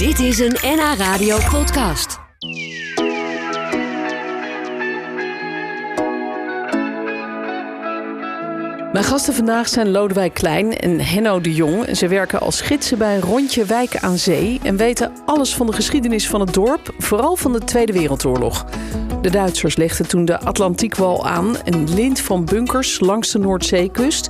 Dit is een NH Radio podcast. Mijn gasten vandaag zijn Lodewijk Klein en Henno de Jong. Ze werken als gidsen bij Rondje Wijk aan Zee en weten alles van de geschiedenis van het dorp, vooral van de Tweede Wereldoorlog. De Duitsers legden toen de Atlantiekwal aan, een lint van bunkers langs de Noordzeekust.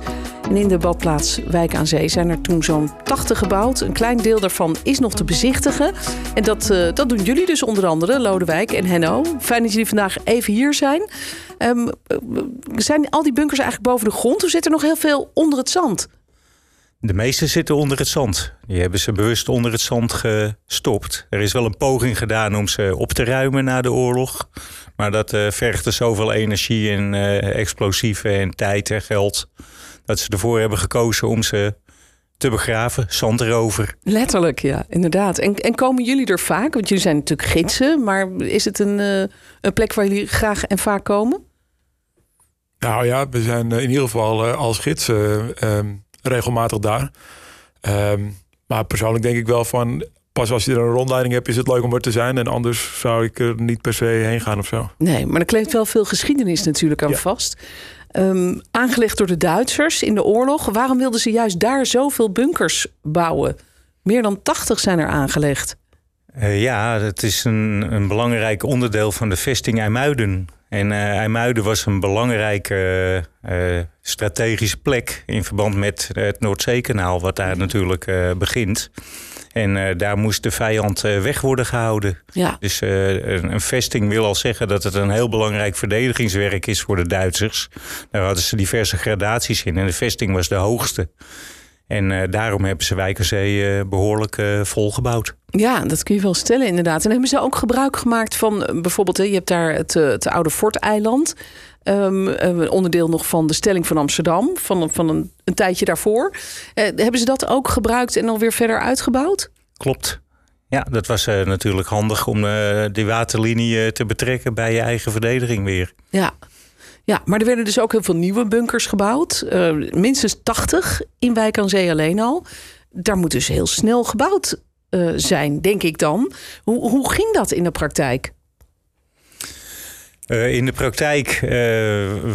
En in de badplaats Wijk aan Zee zijn er toen zo'n 80 gebouwd. Een klein deel daarvan is nog te bezichtigen. En dat, uh, dat doen jullie dus onder andere, Lodewijk en Henno. Fijn dat jullie vandaag even hier zijn. Um, zijn al die bunkers eigenlijk boven de grond? Of zit er nog heel veel onder het zand? De meeste zitten onder het zand. Die hebben ze bewust onder het zand gestopt. Er is wel een poging gedaan om ze op te ruimen na de oorlog. Maar dat uh, vergde zoveel energie en uh, explosieven en tijd en geld. Dat ze ervoor hebben gekozen om ze te begraven, zand erover. Letterlijk, ja, inderdaad. En, en komen jullie er vaak? Want jullie zijn natuurlijk gidsen, maar is het een, uh, een plek waar jullie graag en vaak komen? Nou ja, we zijn in ieder geval als gidsen regelmatig daar. Um, maar persoonlijk denk ik wel van pas als je er een rondleiding hebt, is het leuk om er te zijn. En anders zou ik er niet per se heen gaan of zo. Nee, maar er kleeft wel veel geschiedenis natuurlijk aan ja. vast. Um, aangelegd door de Duitsers in de oorlog. Waarom wilden ze juist daar zoveel bunkers bouwen? Meer dan 80 zijn er aangelegd. Uh, ja, het is een, een belangrijk onderdeel van de vesting IJmuiden. En uh, IJmuiden was een belangrijke uh, strategische plek in verband met het Noordzeekanaal, wat daar natuurlijk uh, begint. En daar moest de vijand weg worden gehouden. Ja. Dus een, een, vesting wil al zeggen dat het een heel belangrijk verdedigingswerk is voor de Duitsers. Daar hadden ze diverse gradaties in en de vesting was de hoogste. En daarom hebben ze Wijkerzee behoorlijk volgebouwd. Ja, dat kun je wel stellen inderdaad. En hebben ze ook gebruik gemaakt van bijvoorbeeld... je hebt daar het, het oude Forteiland. Um, een onderdeel nog van de stelling van Amsterdam. Van, van een, een tijdje daarvoor. hebben ze dat ook gebruikt en alweer verder uitgebouwd? Klopt. Ja, dat was natuurlijk handig om die waterlinie te betrekken... bij je eigen verdediging weer. Ja, ja, maar er werden dus ook heel veel nieuwe bunkers gebouwd. Minstens 80 in Wijk aan Zee alleen al. Daar moet dus heel snel gebouwd zijn, denk ik dan. Hoe, hoe ging dat in de praktijk? Uh, in de praktijk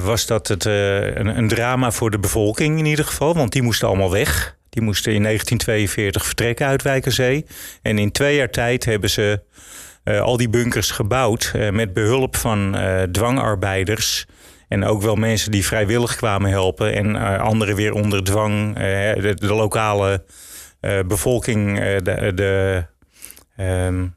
was dat het, een, een drama voor de bevolking in ieder geval. Want die moesten allemaal weg. Die moesten in 1942 vertrekken uit Wijk aan Zee. En in twee jaar tijd hebben ze al die bunkers gebouwd... met behulp van dwangarbeiders... En ook wel mensen die vrijwillig kwamen helpen. En anderen weer onder dwang. De, de, lokale bevolking, de, de um,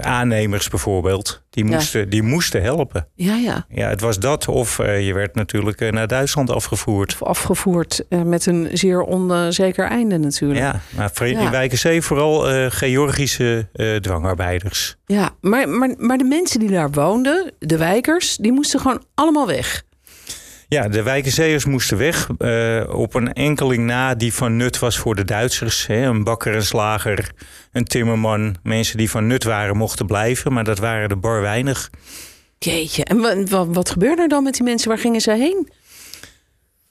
aannemers bijvoorbeeld. Die moesten, ja. die moesten helpen. Ja, ja. ja, het was dat. Of je werd natuurlijk naar Duitsland afgevoerd. Of afgevoerd met een zeer onzeker einde natuurlijk. Ja, maar in ja. Wijkenzee vooral Georgische dwangarbeiders. Ja, maar, maar, maar de mensen die daar woonden, de wijkers, die moesten gewoon allemaal weg. Ja, de wijkenzeeërs moesten weg. Uh, op een enkeling na die van nut was voor de Duitsers. Hè. Een bakker, een slager, een timmerman. Mensen die van nut waren mochten blijven. Maar dat waren er bar weinig. Jeetje, en wat, gebeurde er dan met die mensen? Waar gingen ze heen?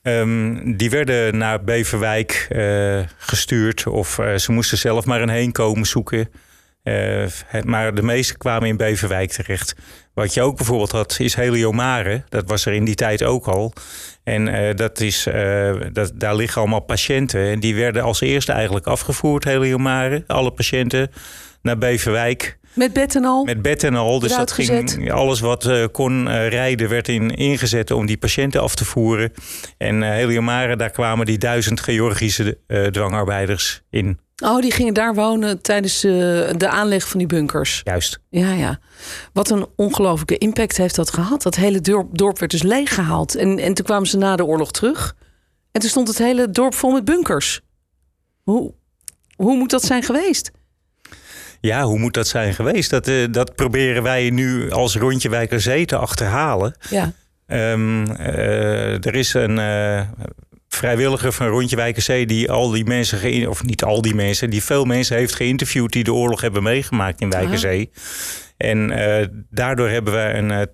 Um, die werden naar Beverwijk uh, gestuurd. Of uh, ze moesten zelf maar een heenkomen zoeken. Uh, maar de meeste kwamen in Beverwijk terecht. Wat je ook bijvoorbeeld had, is heliomare. Dat was er in die tijd ook al. En uh, dat is, uh, dat, daar liggen allemaal patiënten. En die werden als eerste eigenlijk afgevoerd, heliomare. Alle patiënten naar Beverwijk. Met bed en al? Met bed en al. Dus dat ging, alles wat uh, kon uh, rijden werd in, ingezet om die patiënten af te voeren. En uh, Heliomare, daar kwamen die duizend Georgische dwangarbeiders in. Oh, die gingen daar wonen tijdens de aanleg van die bunkers. Juist. Ja, ja. Wat een ongelofelijke impact heeft dat gehad. Dat hele dorp, dorp werd dus leeggehaald. En, en toen kwamen ze na de oorlog terug. En toen stond het hele dorp vol met bunkers. Hoe, hoe moet dat zijn geweest? Ja, hoe moet dat zijn geweest? Dat, uh, dat proberen wij nu als Rondje Wijkerzee te achterhalen. Ja. Um, uh, er is een vrijwilliger van Rondje Wijkerzee die al die mensen, of niet al die mensen, die veel mensen heeft geïnterviewd die de oorlog hebben meegemaakt in Wijkerzee. Ah. En uh, daardoor hebben we een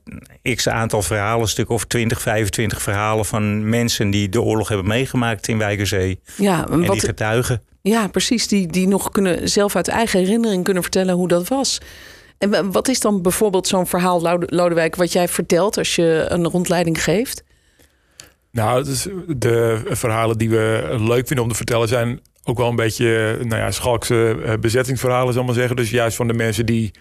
uh, x aantal verhalen, een stuk of 20, 25 verhalen van mensen die de oorlog hebben meegemaakt in Wijkerzee. Ja, en wat, die getuigen. Ja, precies. Die, die nog kunnen, zelf uit eigen herinnering kunnen vertellen hoe dat was. En wat is dan bijvoorbeeld zo'n verhaal, Lodewijk, wat jij vertelt als je een rondleiding geeft? Nou, dus de verhalen die we leuk vinden om te vertellen zijn ook wel een beetje, nou ja, schalkse eh, bezettingsverhalen, zal ik maar zeggen. Dus juist van de mensen die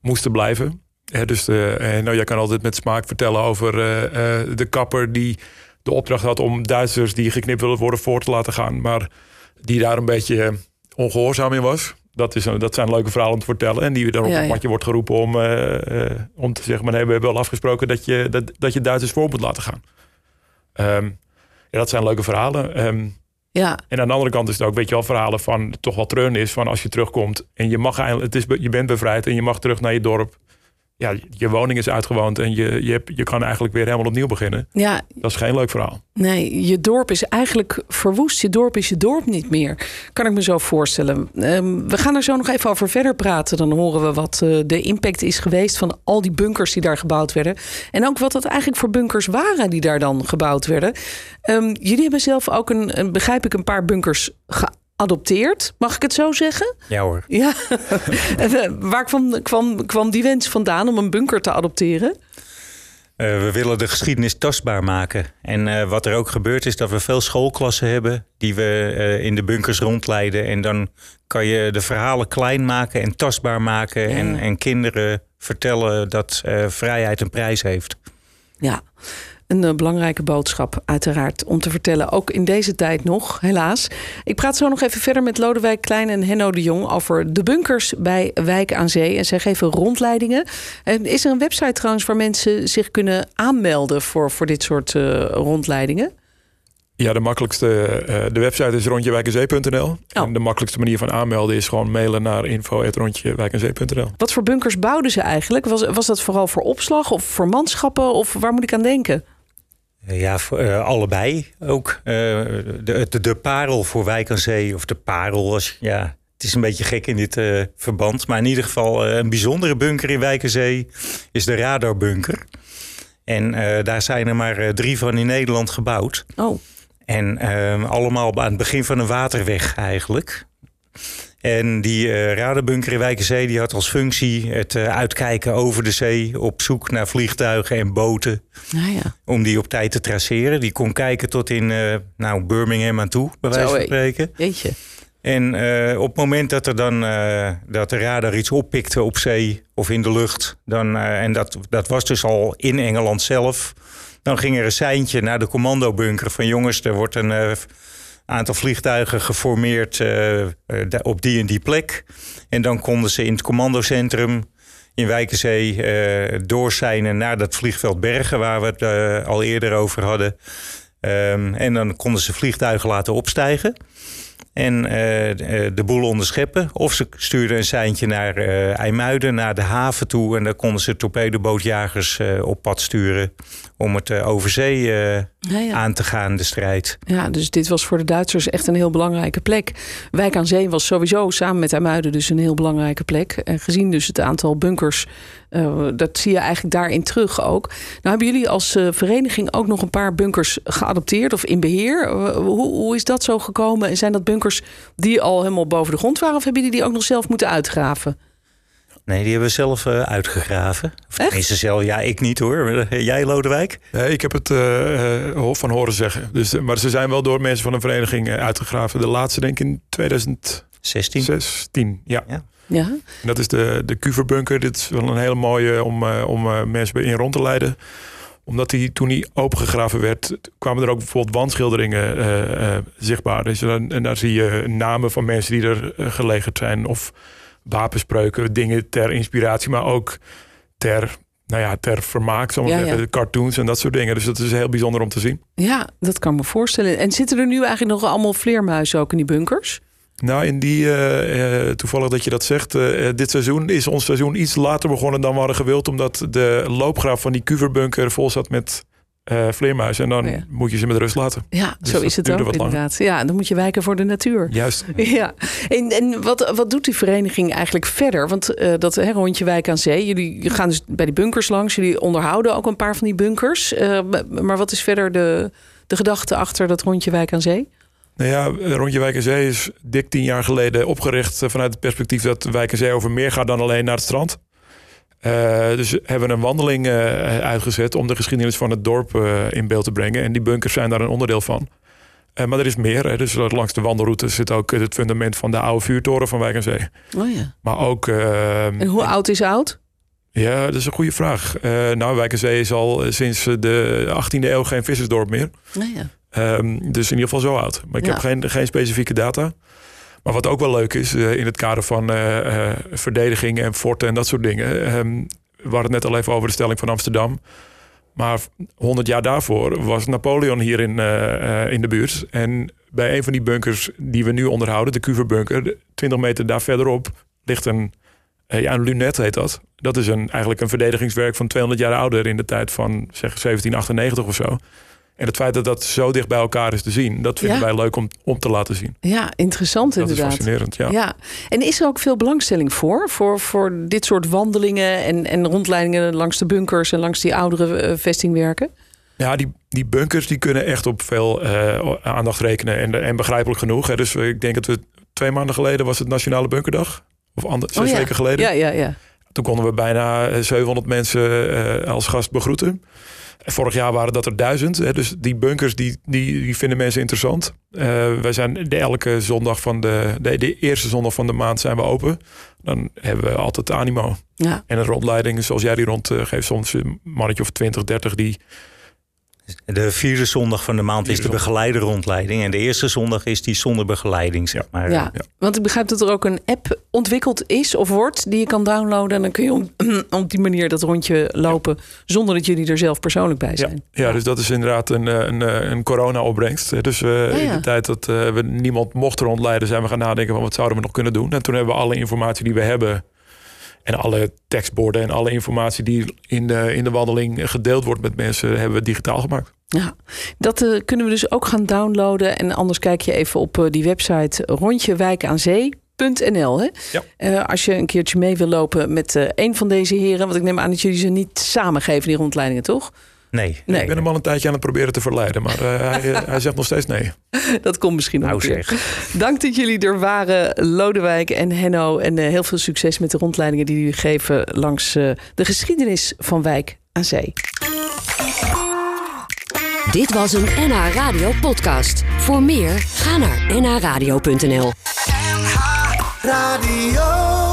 moesten blijven. dus de, eh, nou, jij kan altijd met smaak vertellen over uh, de kapper die de opdracht had om Duitsers die geknipt willen worden voor te laten gaan. Maar die daar een beetje ongehoorzaam in was. Dat, is, dat zijn leuke verhalen om te vertellen. En die dan op het matje wordt geroepen om, om te zeggen: maar nee, we hebben wel afgesproken dat je, dat, dat je Duitsers voor moet laten gaan. Ehm, ja, dat zijn leuke verhalen. Um, ja. En aan de andere kant is het ook, weet je wel, verhalen van toch wel treun is van als je terugkomt en je mag eigenlijk, het is, je bent bevrijd en je mag terug naar je dorp ja, je woning is uitgewoond en je, je, hebt, je kan eigenlijk weer helemaal opnieuw beginnen. Ja. Dat is geen leuk verhaal. Nee, je dorp is eigenlijk verwoest. Je dorp is je dorp niet meer. Kan ik me zo voorstellen. Ehm, we gaan er zo nog even over verder praten. Dan horen we wat uh, de impact is geweest van al die bunkers die daar gebouwd werden. En ook wat dat eigenlijk voor bunkers waren die daar dan gebouwd werden. Um, jullie hebben zelf ook een, een, begrijp ik, een paar bunkers adopteert. Mag ik het zo zeggen? Ja hoor. Ja. Eh, waar kwam, kwam, kwam die wens vandaan om een bunker te adopteren? Uh, we willen de geschiedenis tastbaar maken. En uh, wat er ook gebeurt is dat we veel schoolklassen hebben die we uh, in de bunkers rondleiden. En dan kan je de verhalen klein maken en tastbaar maken. Ja. En, en kinderen vertellen dat vrijheid een prijs heeft. Ja. Een eh, belangrijke boodschap, uiteraard, om te vertellen. Ook in deze tijd nog, helaas. Ik praat zo nog even verder met Lodewijk Klein en Henno de Jong over de bunkers bij Wijk aan Zee. En zij geven rondleidingen. En is er een website trouwens waar mensen zich kunnen aanmelden voor, voor dit soort uh, rondleidingen? Ja, de makkelijkste. Uh, de website is rondjewijkenzee.nl. Oh. En de makkelijkste manier van aanmelden is gewoon mailen naar info.rondjewijkenzee.nl. Wat voor bunkers bouwden ze eigenlijk? Was, was dat vooral voor opslag of voor manschappen? Of waar moet ik aan denken? Ja, uh, allebei ook. Uh, de, de, de, parel voor Wijk aan Zee, of de parel, als, ja, het is een beetje gek in dit uh, verband. Maar in ieder geval een bijzondere bunker in Wijk aan Zee is de radarbunker. En daar zijn er maar drie van in Nederland gebouwd. Oh. En ehm, allemaal aan het begin van een waterweg eigenlijk. En die uh, radarbunker in Wijkenzee die had als functie het uh, uitkijken over de zee op zoek naar vliegtuigen en boten. Ah, ja. Om die op tijd te traceren. Die kon kijken tot in uh, nou, Birmingham aan toe, bij wijze van spreken. Jeetje. En op het moment dat, er dan, dat de radar iets oppikte op zee of in de lucht, dan, en dat, dat was dus al in Engeland zelf, dan ging er een seintje naar de commandobunker van jongens, er wordt een aantal vliegtuigen geformeerd uh, op die en die plek. En dan konden ze in het commandocentrum in Wijkenzee uh, doorzijnen naar dat vliegveld Bergen, waar we het al eerder over hadden. Um, en dan konden ze vliegtuigen laten opstijgen en uh, de boel onderscheppen. Of ze stuurden een seintje naar uh, IJmuiden, naar de haven toe. En daar konden ze torpedobootjagers uh, op pad sturen om het over zee ja, ja. aan te gaan, de strijd. Ja, dus dit was voor de Duitsers echt een heel belangrijke plek. Wijk aan Zee was sowieso samen met IJmuiden dus een heel belangrijke plek. En gezien dus het aantal bunkers, dat zie je eigenlijk daarin terug ook. Nou hebben jullie als vereniging ook nog een paar bunkers geadopteerd of in beheer. hoe, hoe is dat zo gekomen? En zijn dat bunkers die al helemaal boven de grond waren? Of hebben jullie die ook nog zelf moeten uitgraven? Nee, die hebben we zelf uh, uitgegraven. Of Echt? zelf, ja, ik niet hoor. Jij, Lodewijk? Nee, ik heb het uh, van horen zeggen. Dus, maar ze zijn wel door mensen van een vereniging uitgegraven. De laatste denk ik in 2016. 16, ja. ja. ja. En dat is de, de Kuverbunker. Dit is wel een hele mooie om, om mensen in rond te leiden omdat hij toen hij opengegraven werd, kwamen er ook bijvoorbeeld wandschilderingen uh, zichtbaar. Dus, en daar zie je namen van mensen die er gelegerd zijn. Of wapenspreuken, dingen ter inspiratie, maar ook ter, nou ja, ter vermaak. Ja, cartoons en dat soort dingen. Dus dat is heel bijzonder om te zien. Ja, dat kan me voorstellen. En zitten er nu eigenlijk nog allemaal vleermuizen ook in die bunkers? Nou, in die, uh, toevallig dat je dat zegt, uh, dit seizoen is ons seizoen iets later begonnen dan we hadden gewild, omdat de loopgraaf van die kuverbunker vol zat met uh, vleermuizen. En dan oh moet je ze met rust laten. Ja, dus zo is het ook inderdaad. Ja, dan moet je wijken voor de natuur. Juist. Ja. En, en wat, wat doet die vereniging eigenlijk verder? Want uh, dat hè, rondje Wijk aan Zee, jullie gaan dus bij die bunkers langs. Jullie onderhouden ook een paar van die bunkers. Uh, maar wat is verder de, de gedachte achter dat rondje Wijk aan Zee? Nou ja, Rondje Wijk en Zee is dik tien jaar geleden opgericht vanuit het perspectief dat Wijk en Zee over meer gaat dan alleen naar het strand. Uh, dus hebben we een wandeling uh, uitgezet om de geschiedenis van het dorp uh, in beeld te brengen. En die bunkers zijn daar een onderdeel van. maar er is meer. Hè. Dus langs de wandelroute zit ook het fundament van de oude vuurtoren van Wijk en Zee. Oh ja. Maar ook. en hoe oud is oud? Ja, dat is een goede vraag. nou, Wijk en Zee is al sinds de 18e eeuw geen vissersdorp meer. Oh ja. Um, dus in ieder geval zo oud. Maar ik ja. heb geen, geen specifieke data. Maar wat ook wel leuk is uh, in het kader van uh, uh, verdediging en forten en dat soort dingen. Um, we hadden het net al even over de stelling van Amsterdam. Maar 100 jaar daarvoor was Napoleon hier in, in de buurt. En bij een van die bunkers die we nu onderhouden, de Kuverbunker, 20 meter daar verderop, ligt een, ja, een lunet heet dat. Dat is een, eigenlijk een verdedigingswerk van 200 jaar ouder in de tijd van zeg 1798 of zo. En het feit dat dat zo dicht bij elkaar is te zien, dat vinden Ja. wij leuk om, om te laten zien. Ja, interessant Dat inderdaad. is fascinerend, ja. Ja, en is er ook veel belangstelling voor? Voor, voor dit soort wandelingen en, en rondleidingen langs de bunkers en langs die oudere eh, vestingwerken? Ja, die, die bunkers die kunnen echt op veel eh, aandacht rekenen. En, en begrijpelijk genoeg. Hè. Dus ik denk dat we twee maanden geleden was het Nationale Bunkerdag. Of ander, zes Oh ja. weken geleden. Ja, ja, ja. Toen konden we bijna eh, 700 mensen eh, als gast begroeten. Vorig jaar waren dat er duizend. Hè, dus die bunkers die, die, die vinden mensen interessant. Eh, wij zijn de elke zondag van de, de, de eerste zondag van de maand zijn we open. Dan hebben we altijd animo. ja. En een rondleiding zoals jij die rondgeeft. Soms een mannetje of 20, 30 die De vierde zondag van de maand is de Vierde zondag. begeleide rondleiding. En de eerste zondag is die zonder begeleiding, zeg maar. Ja. ja. want ik begrijp dat er ook een app ontwikkeld is of wordt die je kan downloaden. En dan kun je op, op die manier dat rondje lopen zonder dat jullie er zelf persoonlijk bij zijn. ja, dus dat is inderdaad een, eh, een, eh, een corona-opbrengst. Dus ja. in de tijd dat eh, we niemand mochten rondleiden, zijn we gaan nadenken van wat zouden we nog kunnen doen. En toen hebben we alle informatie die we hebben en alle tekstborden en alle informatie die in de, in de wandeling gedeeld wordt met mensen, hebben we digitaal gemaakt. Ja, dat eh, kunnen we dus ook gaan downloaden. En anders kijk je even op eh, die website rondjewijkaanzee.nl. Hè? Ja. Eh, als je een keertje mee wil lopen met een van deze heren. Want ik neem aan dat jullie ze niet samen geven, die rondleidingen, toch? Nee. Nee, Ik ben hem al een tijdje aan het proberen te verleiden, maar eh, hij, eh, hij zegt nog steeds nee. dat komt misschien nog Nou zeg. Dank dat jullie er waren, Lodewijk en Henno. En eh, heel veel succes met de rondleidingen die jullie geven langs eh, de geschiedenis van Wijk aan Zee. Dit was een NH Radio podcast. Voor meer, ga naar nhradio.nl. Radio.